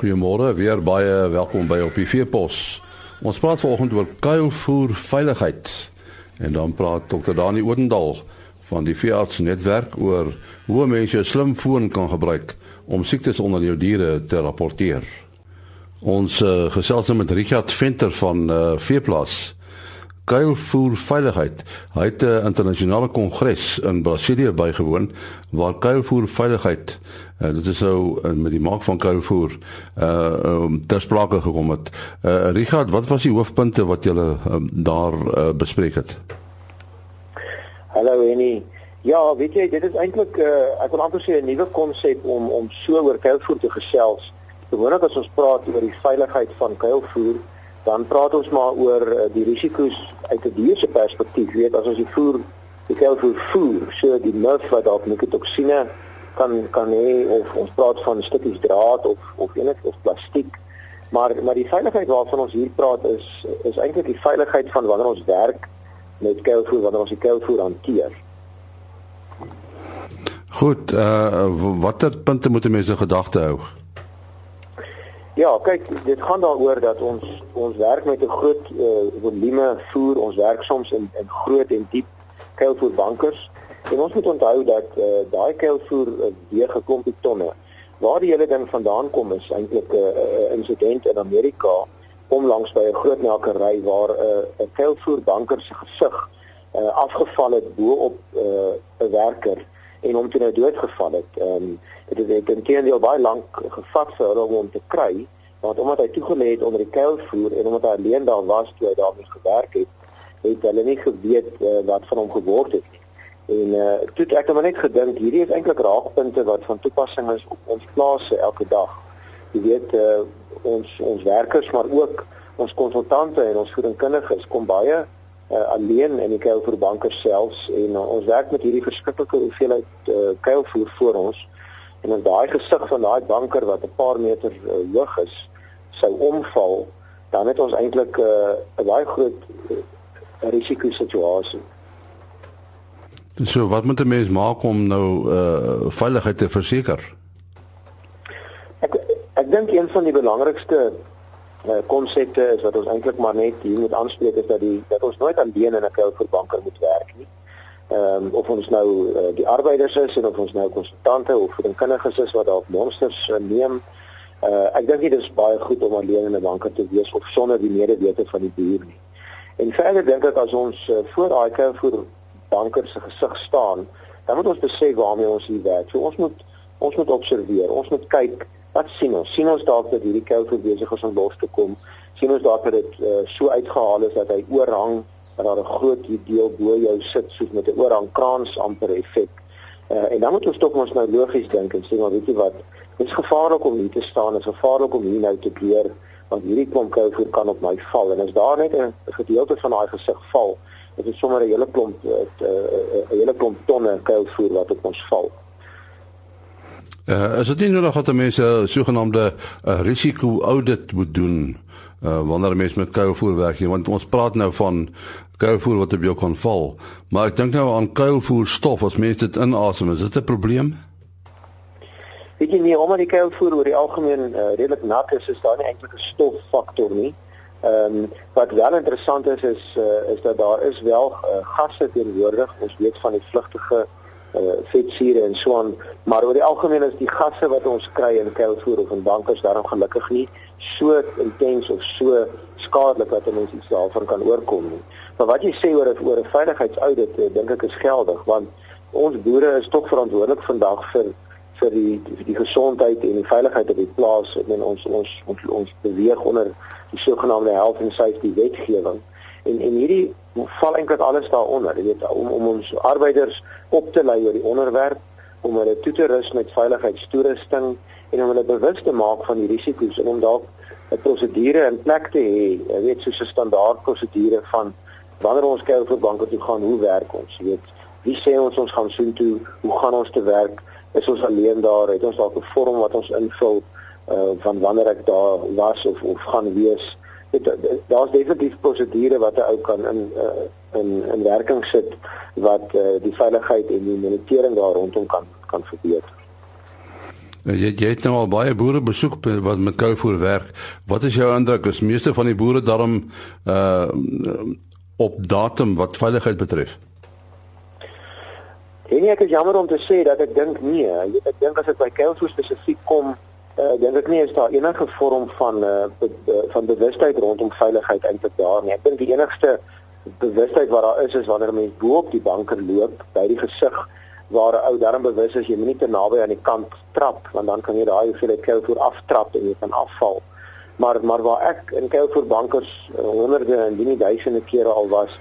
Goeiemôre, weer baie welkom by op die Veepos. Ons praat vanoggend oor kuilvoer veiligheid. En dan praat Dr. Dani Oudendal van die veeartsnetwerk oor hoe mense 'n slimfoon kan gebruik om siektes onder jou diere te rapporteer. Ons uh, gesels nou met Richard Venter van uh, Veeplaas kuilvoer veiligheid. Hy het 'n internasionale kongres in Brasilia bygewoon waar kuilvoer veiligheid uh, dit is nou uh, met die maak van kuilvoer uh um, ter sprake gekom het. Uh Richard, wat was die hoofpunte wat julle um, daar uh, bespreek het? Hallo Annie. Ja, weet jy, dit is eintlik uh, ek wil amper sê 'n nuwe konsep om om so oor kuilvoer te gesels. Gewoonlik as ons praat oor die veiligheid van kuilvoer, dan praat ons maar oor uh, die risiko's uit 'n dier se perspektief. Weet as ons die voer die kuilvoer voer, so die muf wat dalk mikotoksine kan kan hê of ons praat van stukkies draad of of enige of plastiek. Maar maar die veiligheid waarvan ons hier praat is is eintlik die veiligheid van wanneer ons werk met kuilvoer, wanneer ons die kuilvoer hanteer. Goed, uh watter punte moet mense gedagte hou? Ja, kyk, dit gaan daaroor dat ons ons werk met 'n groot uh, volume voer, ons werk soms in in groot en diep kuilvoerbankers. En ons moet onthou dat uh, daai kuilvoer uh, weeg 'n klompie tonne. Waar die hele ding vandaan kom is eintlik 'n uh, uh, insident in Amerika om langs by 'n groot melkery waar 'n uh, 'n kuilvoerbanker se gesig uh, afgeval het bo op 'n uh, werker en hom toe nou doodgeval het. Ehm um, dit het intendeel baie lank gevat vir hulle om hom te kry want omdat hy toegelê het onder die kuilvoer en omdat hy alleen daar was toe hy daarmee gewerk het het hulle nie geweet uh, wat van hom geword het nie en uh, toe ek het maar net gedink hierdie is eintlik raakpunte wat van toepassing is op ons plase elke dag jy weet uh, ons ons werkers maar ook ons konsultante en ons voedingskundiges kom baie uh, alleen in die kuilvoerbanke selfs en uh, ons werk met hierdie verskriklike hoeveelheid uh, kuilvoer voor ons en in daai gesig van daai banker wat 'n paar meter uh, hoog is sou omval dan het ons eintlik 'n uh, baie groot uh, risiko situasie. So wat moet 'n mens maak om nou uh veiligheid te verseker? Ek ek dink een van die belangrikste konsepte uh, is wat ons eintlik maar net hier moet aanspreek is dat die dat ons nooit alleen in 'n kuilvoerbanker moet werk nie ehm um, of ons nou uh, die arbeiders is en of ons nou konsultante of voedingskundiges is wat dalk monsters uh, neem. Uh, ek dink dit is baie goed om alleen in 'n banker te wees of sonder die medewete van die boer nie. En verder dink ek as ons uh, voor daai kou voor bankers se gesig staan, dan moet ons besef waarmee ons hier werk. So ons moet ons moet observeer. Ons moet kyk wat sien ons? Sien ons dalk dat hierdie voor besig is om los te kom? Sien ons dalk dat dit uh, so uitgehaal is dat hy oorhang dat daar 'n groot deel bo jou sit soos met 'n oorhangkrans amper effek. Uh, en dan moet ons tog ons nou logies dink en sê maar weet jy wat, dit is gevaarlik om hier te staan, is gevaarlik om hier nou te keer want hierdie klomp kuilvoer kan op my val en as daar net 'n gedeelte van daai gesig val, dit is sommer 'n hele klomp 'n uh, uh, hele klomp tonne kuilvoer wat op ons val. Uh, is dit nie nodig dat mense sogenaamde uh, risiko audit moet doen uh, wanneer mense met kuilvoer werk nie want ons praat nou van kuilvoer wat op jou kan val. Maar ek dink nou aan kuilvoer stof as mense dit inasem, is dit 'n probleem? Weet jy nie omdat die kuilvoer oor die algemeen uh, redelik nat is, is daar nie eintlik 'n stoffaktor nie. Ehm um, wat wel interessant is is uh, is dat daar is wel uh, gasse teenwoordig. Ons weet van die vlugtige uh, vetsure en so aan, maar oor die algemeen is die gasse wat ons kry in kuilvoer of in bankers daarom gelukkig nie so intens of so skadelik dat mense iets daarvan kan oorkom nie. Maar wat jy sê oor oor 'n veiligheidsaudit, eh, dink ek is geldig want ons boere is tog verantwoordelik vandag vir vir die die, die gesondheid en die veiligheid op die plaas en ons ons ons, ons beweeg onder die sogenaamde health and safety wetgewing. En en hierdie val eintlik alles daaronder, jy weet, om om ons arbeiders op te lei oor die onderwerp om hulle toe te rus met veiligheidstoerusting en om hulle bewus te maak van die risiko's en om dalk 'n prosedure in plek te hê, jy weet soos 'n standaard prosedure van wanneer ons kyk vir banke toe gaan, hoe werk ons, jy weet, wie sê ons ons gaan soheen toe, hoe gaan ons te werk? Is ons alleen daar? Het ons dalk 'n vorm wat ons invul uh van wanneer ek daar was of of gaan wees? Dit daar's definitief prosedure wat 'n ou kan in uh, in in werking sit wat uh, die veiligheid en die monitering daar rondom kan kan verbeter. Jy jy het nou al baie boere besoek wat met kuilvoer werk. Wat is jou indruk? Is meeste van die boere daarom uh op datum wat veiligheid betref? En ek is jammer om te sê dat ek dink nee, ek dink as dit by kuilvoer spesifiek kom, uh dink ek nie is daar enige vorm van uh be, be, van bewustheid rondom veiligheid eintlik daar nie. Ek dink die enigste bewustheid wat daar is is wanneer mense bo op die banker loop by die gesig waar 'n ou darm bewus is jy moenie te naby aan die kant trap want dan kan jy daai hoeveelheid kuilvoer aftrap en jy kan afval. Maar maar waar ek in kuilvoer bankers uh, honderde en nie duisende kere al was,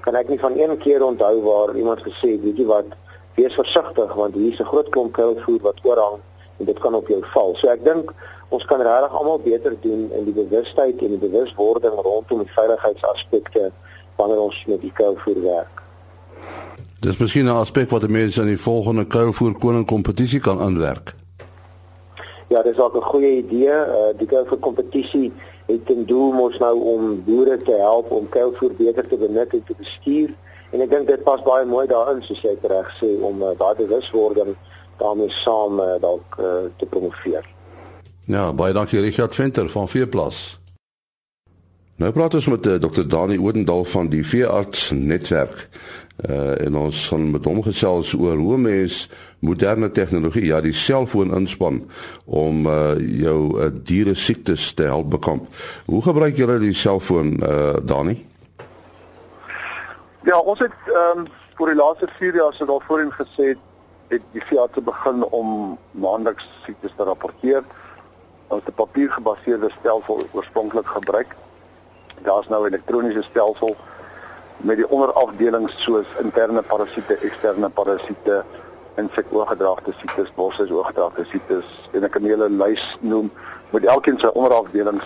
kan ek nie van een keer onthou waar iemand gesê het, weet jy wat, wees versigtig want hier is 'n groot klomp kuilvoer wat oorhang en dit kan op jou val. So ek dink ons kan regtig almal beter doen in die bewustheid en die bewuswording rondom die veiligheidsaspekte wanneer ons met die kuilvoer werk. Dis miskien 'n aspek wat mense in die volgende kuilvoer koning kompetisie kan aanwerk. Ja, dis ook 'n goeie idee. Uh, die kuilvoer kompetisie het ten doel mos nou om boere te help om kuilvoer beter te benut en te bestuur. En ek dink dit pas baie mooi daarin soos jy reg sê om uh, daardie bewuswording daarmee saam uh, dalk uh, te promoveer. Ja, baie dankie Richard Venter van Veeplas. Nou praat ons met uh, Dr. Dani Oudendal van die Veearts Netwerk. Uh, en ons gaan met hom gesels oor hoe mens moderne tegnologie, ja, die selfoon inspan om uh, jou uh, diere siektes te help bekamp. Hoe gebruik julle die selfoon, uh, Dani? Ja, ons het ehm um, vir die laaste 4 jaar so daar voorheen gesê het die VIA te begin om maandeliks siektes te rapporteer. Ons het 'n papiergebaseerde stelsel oorspronklik gebruik. Daar's nou 'n elektroniese stelsel met die onderafdelings soos interne parasiete, eksterne parasiete, insekoorgedraagde siektes, borshuisoorgedraagde siektes en ek kan hulle lys noem met elkeen sy onderafdelings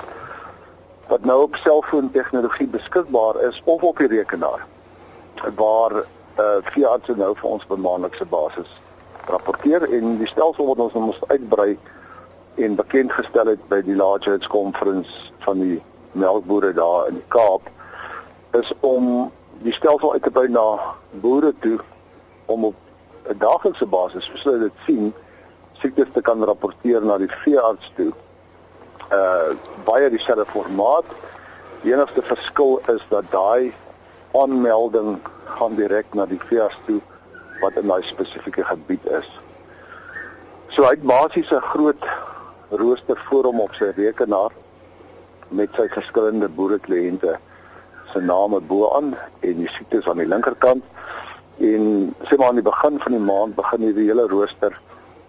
wat nou op selfoon tegnologie beskikbaar is of op die rekenaar waar eh uh, veeartse nou vir ons op maandelikse basis rapporteer en die stelsel wat ons moet uitbrei en bekend gestel het by die Large Conference van die melkbore daar in die Kaap is om die stelsel uit te brei na boere toe om op 'n daaglikse basis soos hulle dit sien siektes te kan rapporteer na die veearts toe. Uh baie dieselfde formaat. Die enigste verskil is dat daai aanmelding gaan direk na die veearts toe wat in daai spesifieke gebied is. So hy het basies 'n groot rooster voor hom op sy rekenaar met sy verskillende boere kliënte se name bo aan en die siektes aan die linkerkant. En sê maar aan die begin van die maand begin hierdie hele rooster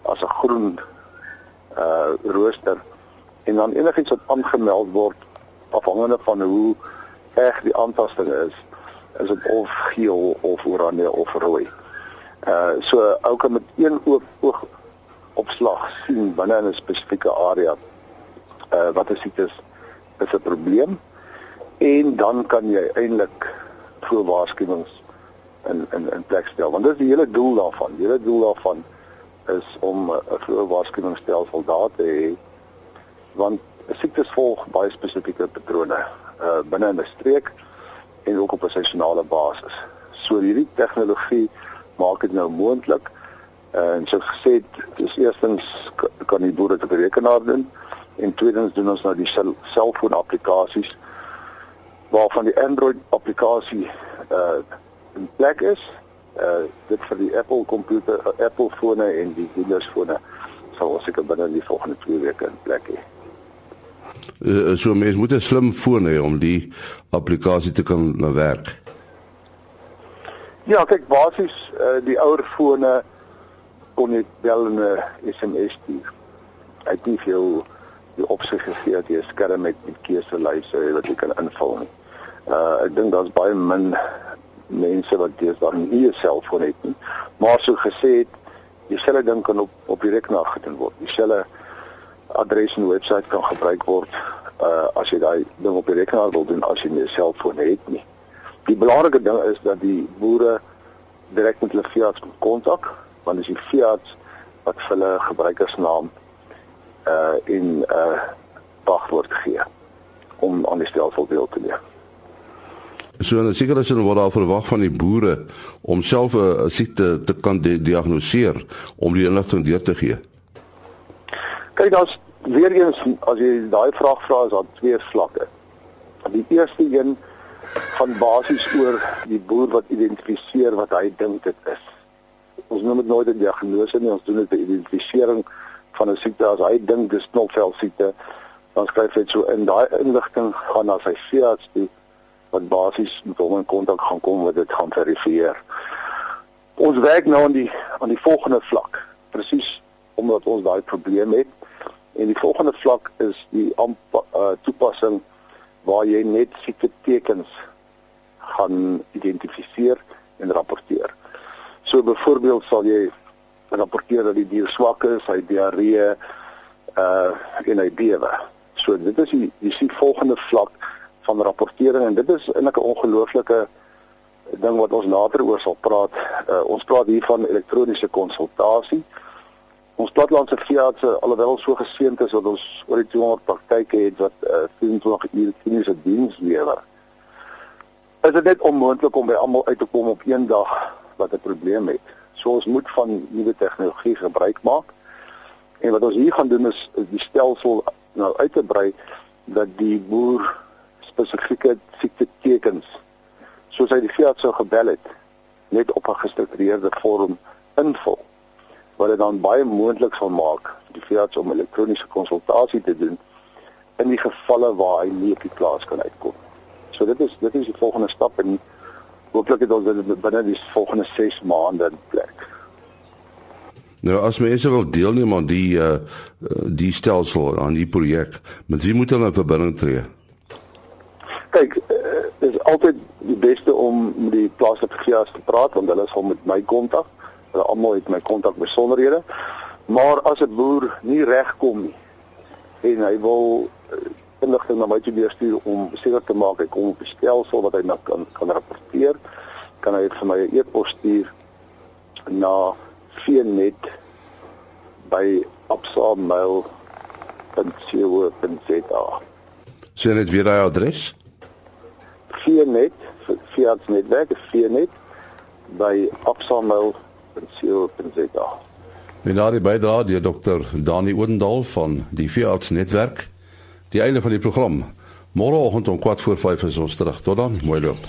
as 'n groen uh rooster en dan enigiets wat aangemeld word afhangende van hoe erg die aantasting is, is dit of geel of oranje of rooi. Uh so ou kan met een oog oog opslag sien binne 'n spesifieke area uh wat is siektes is 'n probleem. En dan kan jy eintlik voor waarskuwings in in in plek stel want dit is die hele doel daarvan. Die hele doel daarvan is om 'n voor waarskuwingsstelsel daar te hê want siektes volg baie spesifieke patrone uh, binne 'n streek en ook op 'n seisonale basis. So hierdie tegnologie maak dit nou moontlik uh, en soos gesê dis eerstens kan die boere dit op die rekenaar doen en tweedens doen ons nou die selfoon applikasies waarvan die Android applikasie uh in plek is. Uh dit vir die Apple komputer, uh, Apple fone en die Windows fone sal ons seker binne die volgende 2 weke in plek hê. Uh, so mens moet 'n slim foon hê om die applikasie te kan werk. Ja, kyk basies uh die ouer fone kon net wel 'n SMS stuur. Hy het nie veel die opsig gegee dat jy 'n skerm met met keuselyse wat jy kan invul nie. Uh ek dink daar's baie min mense wat dis daar nie 'n selfoon het nie. Maar so gesê het dieselfde ding kan op op die rekenaar gedoen word. Dieselfde adres en webwerf kan gebruik word uh as jy daai ding op die rekenaar wil doen as jy 'n selfoon het nie. Die belangrike ding is dat die boere direk met hulle veearts kontak, want as die veearts wat vir hulle gebruikersnaam uh in uh wagwoord gee om aan die stelsel deel te neem. So en seker is hulle word daar verwag van die boere om self 'n siekte te kan di diagnoseer om die inligting deur te gee. Kyk, daar's weer eens as jy daai vraag vra is daar twee vlakke. Die eerste een gaan basies oor die boer wat identifiseer wat hy dink dit is. Ons noem dit nooit 'n diagnose nie, ons doen dit 'n identifisering van 'n siekte as hy dink dis knopvel siekte, dan skryf hy dit so in daai inligting gaan na sy veearts toe wat basies met hom in kontak gaan kom wat dit gaan verifieer. Ons werk nou aan die aan die volgende vlak, presies omdat ons daai probleem het. En die volgende vlak is die ampa, uh, toepassing waar jy net siekte tekens gaan identifiseer en rapporteer. So byvoorbeeld sal jy rapporteer dat die dier swak is, hy diarree uh en hy bewe. So dit is die jy sien volgende vlak van rapportering en dit is eintlik 'n ongelooflike ding wat ons later oor sal praat. Uh, ons praat hier van elektroniese konsultasie. Ons platlandse veeartse alhoewel so geseënd is dat ons oor die 200 praktyke het wat uh, 24 uur kliniese diens lewer is dit net onmoontlik om by almal uit te kom op een dag wat 'n probleem het. So ons moet van nuwe tegnologie gebruik maak. En wat ons hier gaan doen is, is die stelsel nou uit te brei dat die boer spesifieke siekte tekens soos hy die veearts sou gebel het net op 'n gestruktureerde vorm invul wat dit dan baie moontlik sal maak die veearts om elektroniese konsultasie te doen in die gevalle waar hy nie op die plaas kan uitkom. So dit is dit is die volgende stap en hooplik het ons dit binne die volgende 6 maande in plek. Nou as mense wil deelneem aan die uh die stelsel aan die projek, met wie moet hulle in verbinding tree? Kyk, uh, is altyd die beste om met die plaaslike veearts te praat want hulle sal met my kontak. Hulle almal het my kontak besonderhede. Maar as 'n boer nie regkom nie en hy wil uh, inligting na my toe deurstuur om seker te maak hy kom op die stelsel wat hy nou kan kan rapporteer, kan hy vir my 'n e-pos stuur na vnet by absamail.co.za. Sien dit weer daai adres? Vnet Fiat netwerk vnet by absamail.co.za. Met daardie bydrae deur Dr. Dani Odendaal van die Fiat netwerk die einde van die program. Môreoggend om 4 voor 5 is ons terug. Tot dan, mooi loop.